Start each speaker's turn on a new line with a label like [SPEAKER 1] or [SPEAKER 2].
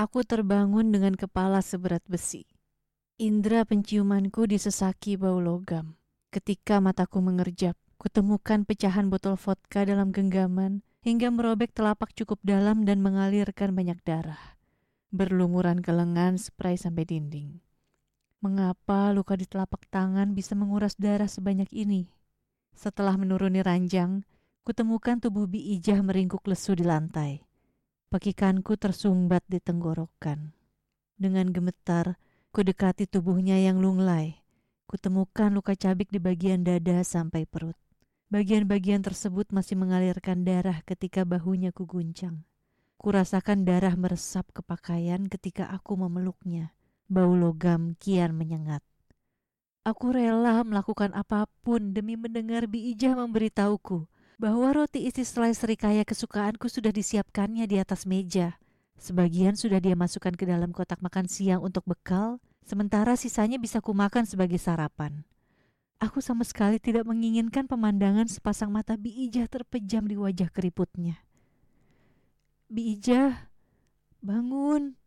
[SPEAKER 1] Aku terbangun dengan kepala seberat besi. Indra penciumanku disesaki bau logam. Ketika mataku mengerjap, kutemukan pecahan botol vodka dalam genggaman hingga merobek telapak cukup dalam dan mengalirkan banyak darah. Berlumuran ke lengan, spray sampai dinding. Mengapa luka di telapak tangan bisa menguras darah sebanyak ini? Setelah menuruni ranjang, kutemukan tubuh Bi Ijah meringkuk lesu di lantai. Pekikanku tersumbat di tenggorokan. Dengan gemetar, kudekati tubuhnya yang lunglai. Kutemukan luka cabik di bagian dada sampai perut. Bagian-bagian tersebut masih mengalirkan darah ketika bahunya kuguncang. Kurasakan darah meresap ke pakaian ketika aku memeluknya. Bau logam kian menyengat. Aku rela melakukan apa pun demi mendengar Bi Ijah memberitahuku bahwa roti isi selai serikaya kesukaanku sudah disiapkannya di atas meja. Sebagian sudah dia masukkan ke dalam kotak makan siang untuk bekal, sementara sisanya bisa kumakan sebagai sarapan. Aku sama sekali tidak menginginkan pemandangan sepasang mata Bi Ijah terpejam di wajah keriputnya. Bi Ijah, bangun.